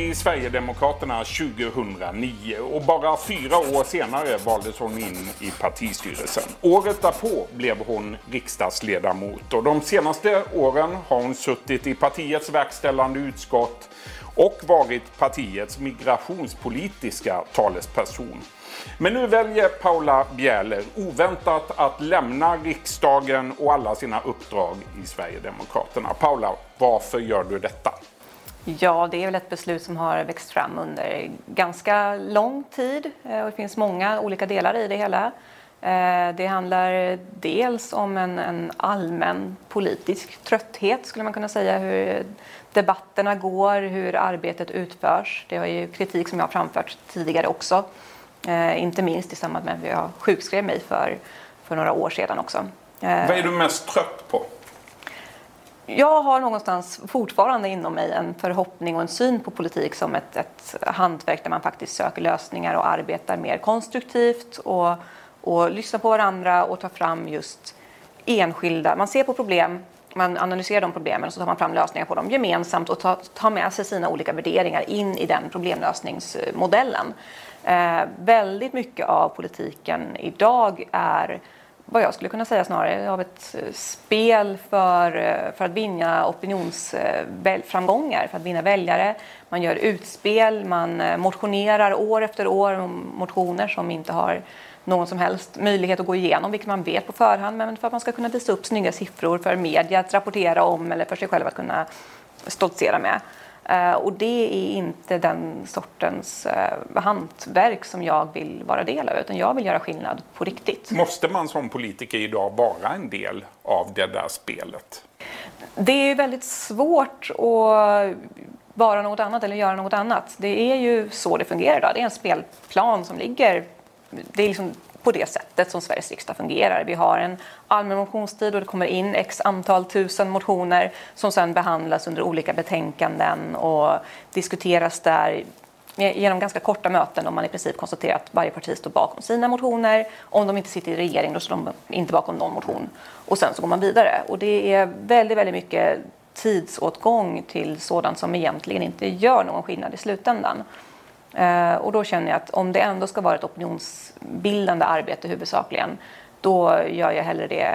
i Sverigedemokraterna 2009 och bara fyra år senare valdes hon in i partistyrelsen. Året därpå blev hon riksdagsledamot och de senaste åren har hon suttit i partiets verkställande utskott och varit partiets migrationspolitiska talesperson. Men nu väljer Paula Bjäller oväntat att lämna riksdagen och alla sina uppdrag i Sverigedemokraterna. Paula, varför gör du detta? Ja, det är väl ett beslut som har växt fram under ganska lång tid. Eh, och det finns många olika delar i det hela. Eh, det handlar dels om en, en, allmän politisk trötthet skulle man kunna säga. Hur debatterna går, hur arbetet utförs. Det är ju kritik som jag har framfört tidigare också. Eh, inte minst i samband med att jag sjukskrev mig för, för några år sedan också. Vad är du mest trött på? Jag har någonstans fortfarande inom mig en förhoppning och en syn på politik som ett, ett hantverk där man faktiskt söker lösningar och arbetar mer konstruktivt och, och lyssnar på varandra och tar fram just enskilda... Man ser på problem, man analyserar de problemen och så tar man fram lösningar på dem gemensamt och tar, tar med sig sina olika värderingar in i den problemlösningsmodellen. Eh, väldigt mycket av politiken idag är vad jag skulle kunna säga snarare av ett eh, spel för, eh, för att vinna opinionsframgångar, eh, för att vinna väljare. Man gör utspel, man motionerar år efter år om motioner som inte har någon som helst möjlighet att gå igenom, vilket man vet på förhand, men för att man ska kunna visa upp snygga siffror för media att rapportera om eller för sig själv att kunna stoltsera med. Eh, och det är inte den sortens eh, hantverk som jag vill vara del av, utan jag vill göra skillnad på riktigt. Måste man som politiker idag vara en del av det där spelet? Det är väldigt svårt att vara något annat eller göra något annat. Det är ju så det fungerar idag. Det är en spelplan som ligger det är liksom på det sättet som Sveriges riksdag fungerar. Vi har en allmän motionstid och det kommer in x antal tusen motioner som sedan behandlas under olika betänkanden och diskuteras där genom ganska korta möten om man i princip konstaterar att varje parti står bakom sina motioner. Om de inte sitter i regering då står de inte bakom någon motion. Och sen så går man vidare. Och det är väldigt, väldigt mycket tidsåtgång till sådant som egentligen inte gör någon skillnad i slutändan. Eh, och då känner jag att om det ändå ska vara ett opinionsbildande arbete huvudsakligen, då gör jag hellre det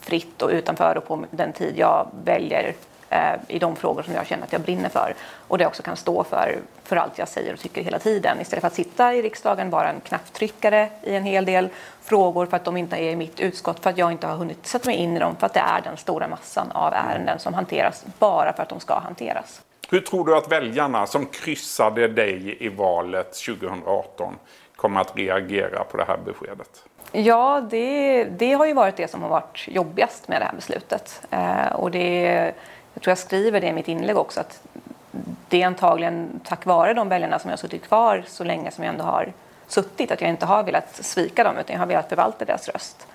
fritt och utanför och på den tid jag väljer eh, i de frågor som jag känner att jag brinner för och det också kan stå för, för allt jag säger och tycker hela tiden istället för att sitta i riksdagen, vara en knapptryckare i en hel del frågor för att de inte är i mitt utskott, för att jag inte har hunnit sätta mig in i dem, för att det är den stora massan av ärenden som hanteras bara för att de ska hanteras. Hur tror du att väljarna som kryssade dig i valet 2018 kommer att reagera på det här beskedet? Ja, det, det har ju varit det som har varit jobbigast med det här beslutet. Eh, och det, jag tror jag skriver det i mitt inlägg också, att det är antagligen tack vare de väljarna som jag har suttit kvar så länge som jag ändå har suttit, att jag inte har velat svika dem utan jag har velat förvalta deras röst.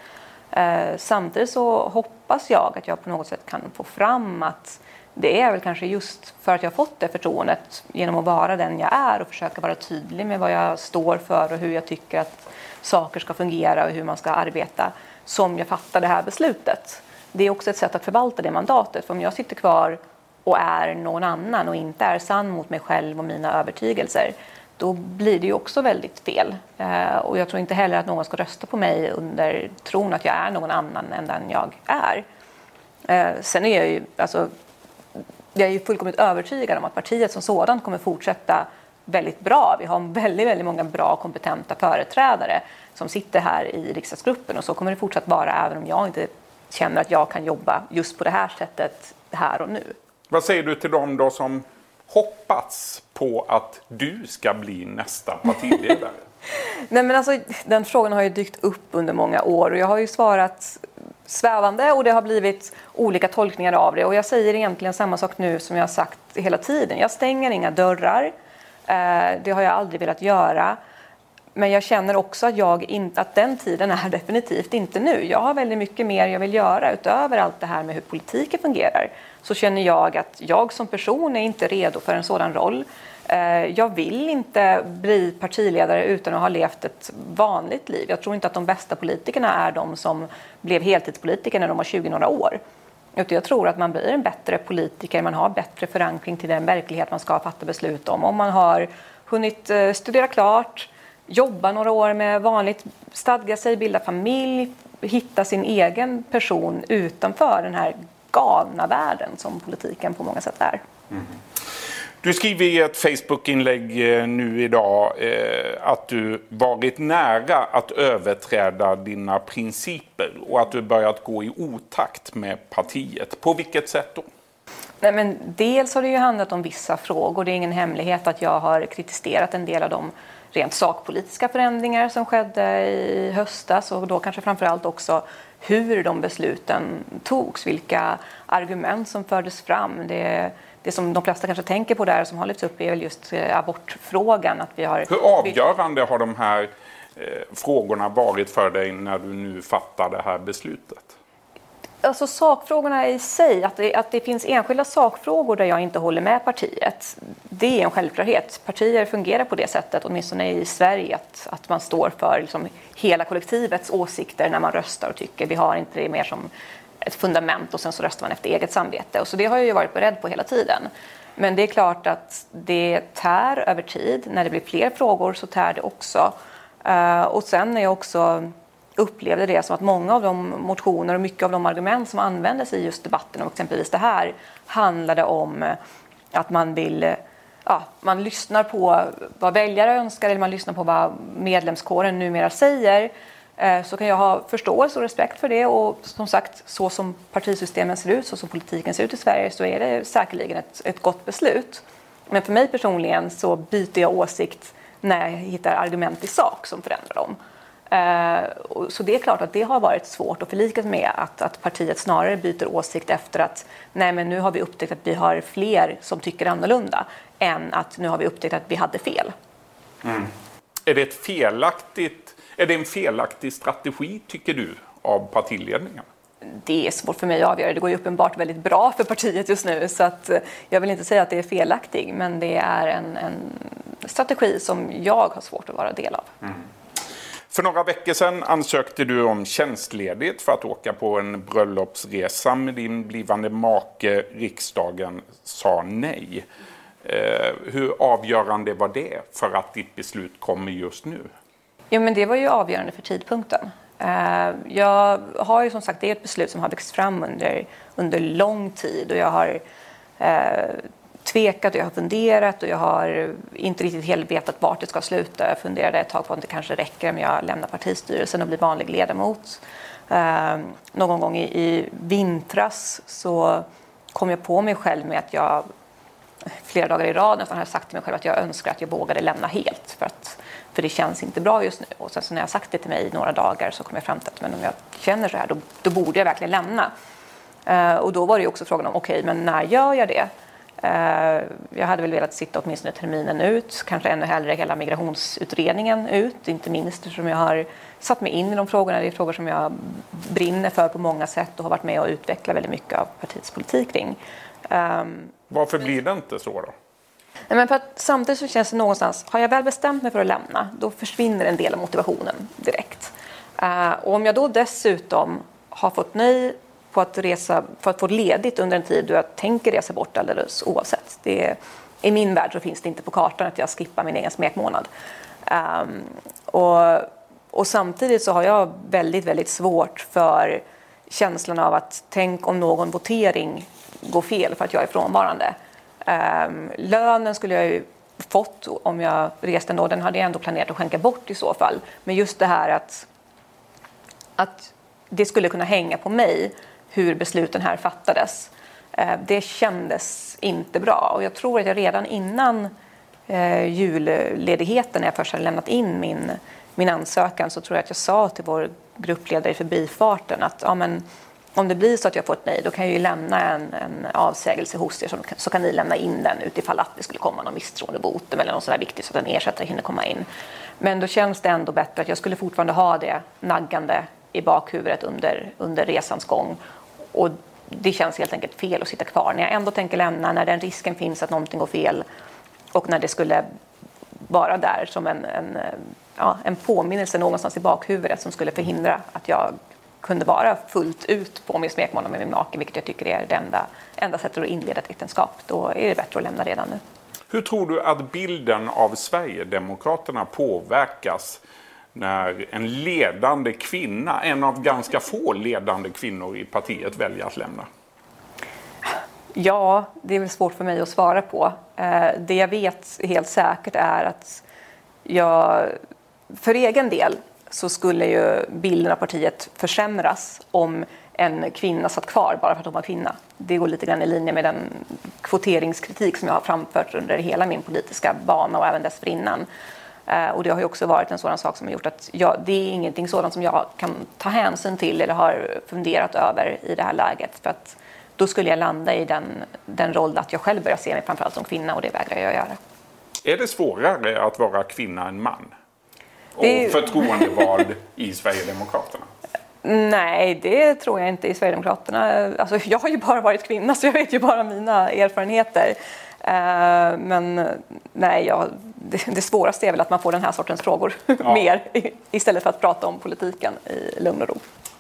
Eh, samtidigt så hoppas jag att jag på något sätt kan få fram att det är väl kanske just för att jag fått det förtroendet genom att vara den jag är och försöka vara tydlig med vad jag står för och hur jag tycker att saker ska fungera och hur man ska arbeta som jag fattar det här beslutet. Det är också ett sätt att förvalta det mandatet. För om jag sitter kvar och är någon annan och inte är sann mot mig själv och mina övertygelser då blir det ju också väldigt fel. Eh, och jag tror inte heller att någon ska rösta på mig under tron att jag är någon annan än den jag är. Eh, sen är jag ju, alltså, jag är ju fullkomligt övertygad om att partiet som sådant kommer fortsätta väldigt bra. Vi har väldigt, väldigt många bra kompetenta företrädare som sitter här i riksdagsgruppen och så kommer det fortsatt vara även om jag inte känner att jag kan jobba just på det här sättet här och nu. Vad säger du till dem då som hoppats på att du ska bli nästa partiledare? Nej, men alltså, den frågan har ju dykt upp under många år och jag har ju svarat svävande och det har blivit olika tolkningar av det. Och jag säger egentligen samma sak nu som jag har sagt hela tiden. Jag stänger inga dörrar. Eh, det har jag aldrig velat göra. Men jag känner också att, jag in, att den tiden är definitivt inte nu. Jag har väldigt mycket mer jag vill göra utöver allt det här med hur politiken fungerar. Så känner jag att jag som person är inte redo för en sådan roll. Eh, jag vill inte bli partiledare utan att ha levt ett vanligt liv. Jag tror inte att de bästa politikerna är de som blev heltidspolitiker när de var 20 några år. Utan jag tror att man blir en bättre politiker, man har bättre förankring till den verklighet man ska fatta beslut om. Om man har hunnit eh, studera klart, jobba några år med vanligt, stadga sig, bilda familj, hitta sin egen person utanför den här galna världen som politiken på många sätt är. Mm. Du skriver i ett Facebook-inlägg eh, nu idag eh, att du varit nära att överträda dina principer och att du börjat gå i otakt med partiet. På vilket sätt då? Nej, men dels har det ju handlat om vissa frågor. Det är ingen hemlighet att jag har kritiserat en del av de rent sakpolitiska förändringar som skedde i höstas och då kanske framförallt också hur de besluten togs, vilka argument som fördes fram. Det, det som de flesta kanske tänker på där som har lyfts upp är väl just eh, abortfrågan. Att vi har... Hur avgörande har de här eh, frågorna varit för dig när du nu fattar det här beslutet? Alltså sakfrågorna i sig, att det, att det finns enskilda sakfrågor där jag inte håller med partiet, det är en självklarhet. Partier fungerar på det sättet, åtminstone i Sverige, att, att man står för liksom hela kollektivets åsikter när man röstar och tycker. Vi har inte det mer som ett fundament och sen så röstar man efter eget samvete. Och så det har jag ju varit beredd på hela tiden. Men det är klart att det tär över tid. När det blir fler frågor så tär det också. Uh, och sen är jag också upplevde det som att många av de motioner och mycket av de argument som användes i just debatten om exempelvis det här handlade om eh, att man vill eh, ja, man lyssnar på vad väljare önskar eller man lyssnar på vad medlemskåren numera säger eh, så kan jag ha förståelse och respekt för det. Och som sagt, så som partisystemen ser ut, så som politiken ser ut i Sverige, så är det säkerligen ett, ett gott beslut. Men för mig personligen så byter jag åsikt när jag hittar argument i sak som förändrar dem. Uh, så det är klart att det har varit svårt att förlika med att, att partiet snarare byter åsikt efter att nej men nu har vi upptäckt att vi har fler som tycker annorlunda än att nu har vi upptäckt att vi hade fel. Mm. Är det ett felaktigt är det en felaktig strategi, tycker du, av partiledningen? Det är svårt för mig att avgöra. Det går ju uppenbart väldigt bra för partiet just nu så att eh, jag vill inte säga att det är felaktig men det är en, en strategi som jag har svårt att vara del av. Mm. För några veckor sedan ansökte du om tjänstledigt för att åka på en bröllopsresa med din blivande make. Riksdagen sa nej. Eh, hur avgörande var det för att ditt beslut kommer just nu? Jo, men det var ju avgörande för tidpunkten. Eh, jag har ju som sagt, det är ett beslut som har växt fram under, under lång tid och jag har eh, tvekat och jag har funderat och jag har inte riktigt helt vetat vart det ska sluta. Jag funderade ett tag på om det kanske räcker om jag lämnar partistyrelsen och blir vanlig ledamot. Eh, någon gång i, i vintras så kom jag på mig själv med att jag flera dagar i rad nästan har sagt till mig själv att jag önskar att jag vågade lämna helt. För att för det känns inte bra just nu. Och sen så när jag sagt det till mig i några dagar så kom jag fram till att men om jag känner så här då, då borde jag verkligen lämna. Eh, och då var det ju också frågan om okej, okay, men när gör jag det? Uh, jag hade väl velat sitta åtminstone terminen ut, kanske ännu hellre hela migrationsutredningen ut, inte minst eftersom jag har satt mig in i de frågorna. Det är frågor som jag brinner för på många sätt och har varit med och utvecklat väldigt mycket av partiets politik kring. Um, Varför blir det inte så då? Nej, men för att samtidigt så känns det någonstans, har jag väl bestämt mig för att lämna, då försvinner en del av motivationen direkt. Uh, och om jag då dessutom har fått nej på att resa, för att få ledigt under en tid då jag tänker resa bort alldeles oavsett. Det, I min värld så finns det inte på kartan att jag skippar min egen smekmånad. Um, och, och samtidigt så har jag väldigt, väldigt svårt för känslan av att tänk om någon votering går fel för att jag är frånvarande. Um, lönen skulle jag ju fått om jag reste ändå. Den hade jag ändå planerat att skänka bort i så fall. Men just det här att, att det skulle kunna hänga på mig hur besluten här fattades. Eh, det kändes inte bra och jag tror att jag redan innan eh, julledigheten när jag först hade lämnat in min, min ansökan så tror jag att jag sa till vår gruppledare i förbifarten att ja, men, om det blir så att jag får ett nej, då kan jag ju lämna en, en avsägelse hos er så, så kan ni lämna in den utifall att det skulle komma någon misstroendevotum eller något sådär viktigt så att en ersättare hinner komma in. Men då känns det ändå bättre att jag skulle fortfarande ha det naggande i bakhuvudet under, under resans gång. Och det känns helt enkelt fel att sitta kvar. När jag ändå tänker lämna, när den risken finns att någonting går fel och när det skulle vara där som en, en, ja, en påminnelse någonstans i bakhuvudet som skulle förhindra att jag kunde vara fullt ut på min smekmånad med min make, vilket jag tycker är det enda, enda sättet att inleda ett äktenskap. Då är det bättre att lämna redan nu. Hur tror du att bilden av Sverigedemokraterna påverkas när en ledande kvinna, en av ganska få ledande kvinnor i partiet, väljer att lämna? Ja, det är väl svårt för mig att svara på. Eh, det jag vet helt säkert är att jag för egen del så skulle ju bilden av partiet försämras om en kvinna satt kvar bara för att hon var kvinna. Det går lite grann i linje med den kvoteringskritik som jag har framfört under hela min politiska bana och även dessförinnan. Eh, och det har ju också varit en sådan sak som har gjort att jag, det är ingenting sådant som jag kan ta hänsyn till eller har funderat över i det här läget. För att då skulle jag landa i den, den roll att jag själv börjar se mig framförallt som kvinna och det vägrar jag göra. Är det svårare att vara kvinna än man? Och det... förtroendevald i Sverigedemokraterna? Nej, det tror jag inte i Sverigedemokraterna. Alltså, jag har ju bara varit kvinna så jag vet ju bara mina erfarenheter. Eh, men nej, ja, det, det svåraste är väl att man får den här sortens frågor ja. mer istället för att prata om politiken i lugn och ro.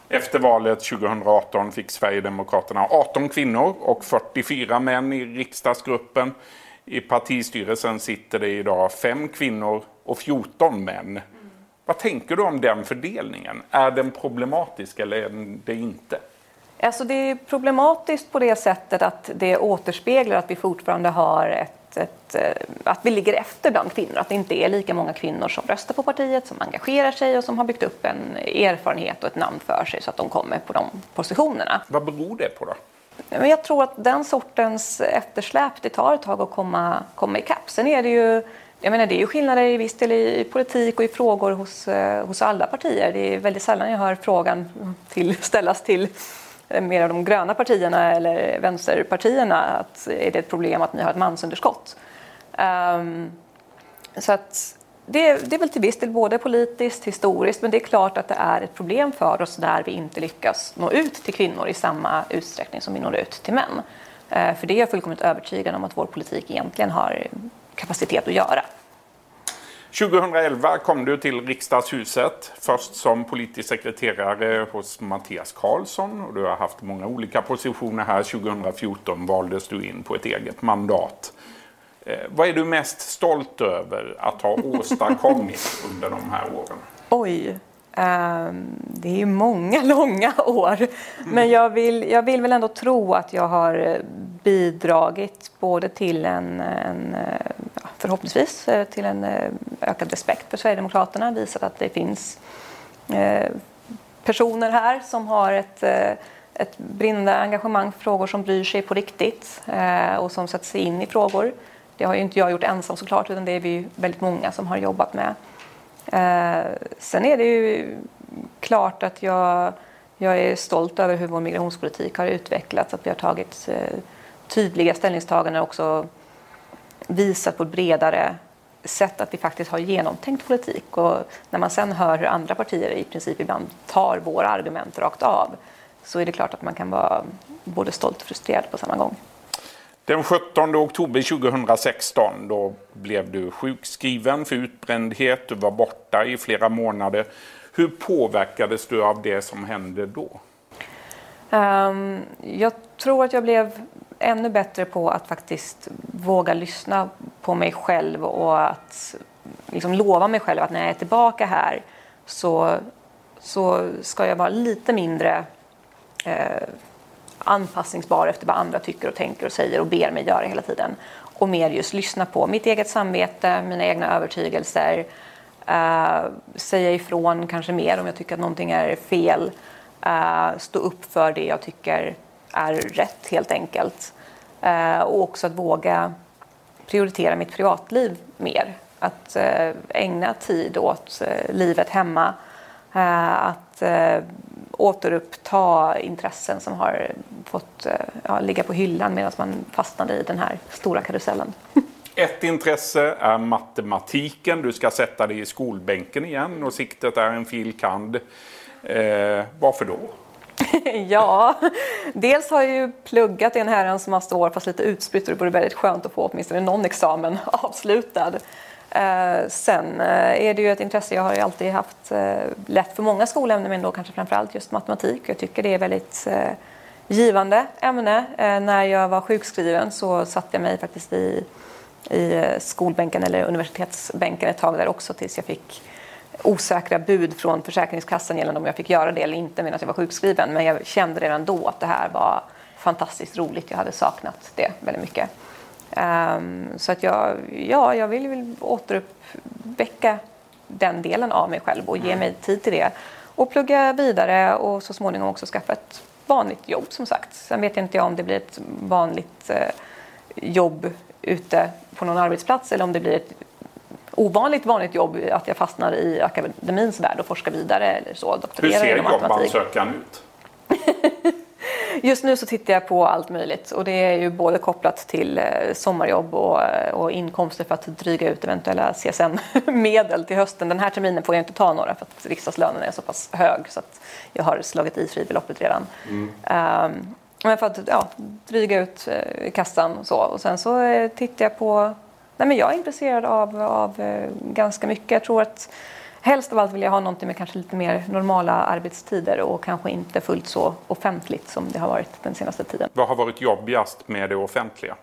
Efter valet 2018 fick Sverigedemokraterna 18 kvinnor och 44 män i riksdagsgruppen. I partistyrelsen sitter det idag fem kvinnor och 14 män. Mm. Vad tänker du om den fördelningen? Är den problematisk eller är det inte? Alltså det är problematiskt på det sättet att det återspeglar att vi fortfarande har ett, ett, eh, att vi ligger efter bland kvinnor. Att det inte är lika många kvinnor som röstar på partiet, som engagerar sig och som har byggt upp en erfarenhet och ett namn för sig så att de kommer på de positionerna. Vad beror det på då? Jag tror att den sortens eftersläp, det tar ett tag att komma, komma ikapp. Sen är det ju jag menar, det är ju skillnader i viss del i politik och i frågor hos, eh, hos alla partier. Det är väldigt sällan jag hör frågan till, ställas till mer av de gröna partierna eller vänsterpartierna att är det ett problem att ni har ett mansunderskott? Um, så att det, det, är väl till viss del både politiskt, historiskt, men det är klart att det är ett problem för oss där vi inte lyckas nå ut till kvinnor i samma utsträckning som vi når ut till män. Uh, för det är jag fullkomligt övertygad om att vår politik egentligen har kapacitet att göra. 2011 kom du till riksdagshuset, först som politisk sekreterare hos Mattias Karlsson och du har haft många olika positioner här. 2014 valdes du in på ett eget mandat. Eh, vad är du mest stolt över att ha åstadkommit under de här åren? Oj, Ehm, det är ju många långa år. Men jag vill, jag vill väl ändå tro att jag har eh, bidragit både till en, en eh, förhoppningsvis eh, till en ökad respekt för Sverigedemokraterna, visat att det finns personer här som har ett, ett brinnande engagemang för frågor som bryr sig på riktigt och som sätter sig in i frågor. Det har ju inte jag gjort ensam såklart, utan det är vi väldigt många som har jobbat med. Eh, sen är det ju klart att jag, jag är stolt över hur vår migrationspolitik har utvecklats, att vi har tagit eh, tydliga ställningstaganden och också visat på ett bredare sätt att vi faktiskt har genomtänkt politik. Och när man sen hör hur andra partier i princip ibland tar våra argument rakt av så är det klart att man kan vara både stolt och frustrerad på samma gång. Den 17 oktober 2016 då blev du sjukskriven för utbrändhet. Du var borta i flera månader. Hur påverkades du av det som hände då? Um, jag tror att jag blev ännu bättre på att faktiskt våga lyssna på mig själv och att liksom lova mig själv att när jag är tillbaka här så, så ska jag vara lite mindre eh, anpassningsbar efter vad andra tycker och tänker och säger och ber mig göra hela tiden. Och mer just lyssna på mitt eget samvete, mina egna övertygelser, uh, säga ifrån kanske mer om jag tycker att någonting är fel, uh, stå upp för det jag tycker är rätt helt enkelt. Uh, och också att våga prioritera mitt privatliv mer. Att ägna tid åt livet hemma. Att återuppta intressen som har fått ja, ligga på hyllan medan man fastnade i den här stora karusellen. Ett intresse är matematiken. Du ska sätta dig i skolbänken igen och siktet är en fil. kand. Eh, varför då? ja, dels har jag ju pluggat i en herrans massa år fast lite utspritt och det vore väldigt skönt att få åtminstone någon examen avslutad. Eh, sen eh, är det ju ett intresse, jag har ju alltid haft eh, lätt för många skolämnen men då kanske framförallt just matematik. Jag tycker det är väldigt eh, givande ämne. Eh, när jag var sjukskriven så satte jag mig faktiskt i, i eh, skolbänken eller universitetsbänken ett tag där också tills jag fick osäkra bud från Försäkringskassan gällande om jag fick göra det eller inte medan jag var sjukskriven. Men jag kände redan då att det här var fantastiskt roligt. Jag hade saknat det väldigt mycket. Um, så att jag, ja, jag vill, vill återuppväcka den delen av mig själv och ge mm. mig tid till det. Och plugga vidare och så småningom också skaffa ett vanligt jobb som sagt. Sen vet jag inte om det blir ett vanligt eh, jobb ute på någon arbetsplats eller om det blir ett ovanligt vanligt jobb att jag fastnar i akademins värld och forskar vidare eller så. Hur ser jobbansökan ut? Just nu så tittar jag på allt möjligt och det är ju både kopplat till eh, sommarjobb och, eh, och inkomster för att dryga ut eventuella CSN-medel till hösten. Den här terminen får jag inte ta några för att riksdagslönen är så pass hög så att jag har slagit i fribeloppet redan. Mm. Um, men för att ja, dryga ut eh, kassan och så. Och sen så tittar jag på... Nej men jag är intresserad av, av ganska mycket. Jag tror att Helst av allt vill jag ha någonting med kanske lite mer normala arbetstider och kanske inte fullt så offentligt som det har varit den senaste tiden. Vad har varit jobbigast med det offentliga?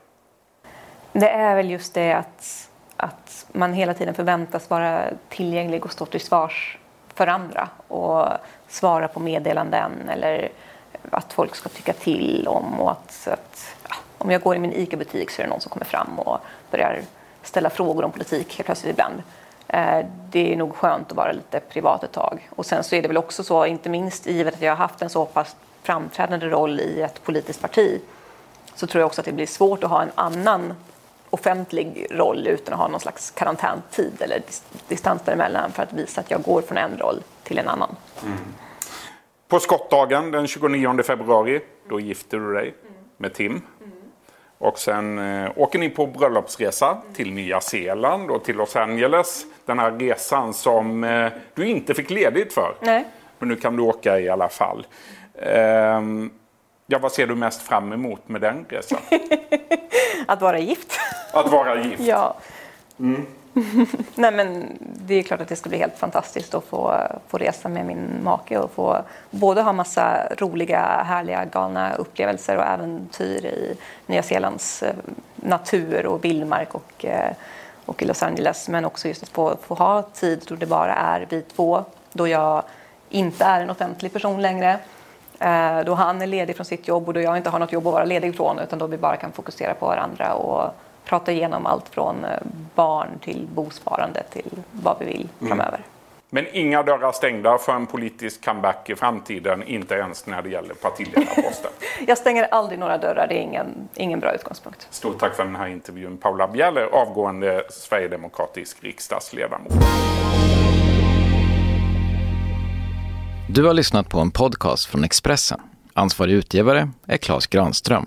Det är väl just det att, att man hela tiden förväntas vara tillgänglig och stå till svars för andra och svara på meddelanden eller att folk ska tycka till om och att, att ja, om jag går i min ICA-butik så är det någon som kommer fram och börjar ställa frågor om politik helt plötsligt ibland. Eh, det är nog skönt att vara lite privat ett tag. Och sen så är det väl också så, inte minst givet att jag har haft en så pass framträdande roll i ett politiskt parti, så tror jag också att det blir svårt att ha en annan offentlig roll utan att ha någon slags karantäntid eller distans däremellan för att visa att jag går från en roll till en annan. Mm. På skottdagen den 29 februari, då gifter du dig med Tim. Och sen eh, åker ni på bröllopsresa till Nya Zeeland och till Los Angeles. Den här resan som eh, du inte fick ledigt för. Nej. Men nu kan du åka i alla fall. Eh, ja, vad ser du mest fram emot med den resan? Att vara gift. Att vara gift? ja. Mm. Nej men det är klart att det ska bli helt fantastiskt att få, få resa med min make och få både ha massa roliga, härliga, galna upplevelser och äventyr i Nya Zeelands eh, natur och vildmark och, eh, och i Los Angeles. Men också just att få, få ha tid då det bara är vi två, då jag inte är en offentlig person längre. Eh, då han är ledig från sitt jobb och då jag inte har något jobb att vara ledig från utan då vi bara kan fokusera på varandra och prata igenom allt från eh, barn till bosparande till vad vi vill mm. framöver. Mm. Men inga dörrar stängda för en politisk comeback i framtiden, inte ens när det gäller partiledarposten. Jag stänger aldrig några dörrar, det är ingen, ingen bra utgångspunkt. Stort tack för den här intervjun Paula Bjäller, avgående sverigedemokratisk riksdagsledamot. Du har lyssnat på en podcast från Expressen. Ansvarig utgivare är Klas Granström.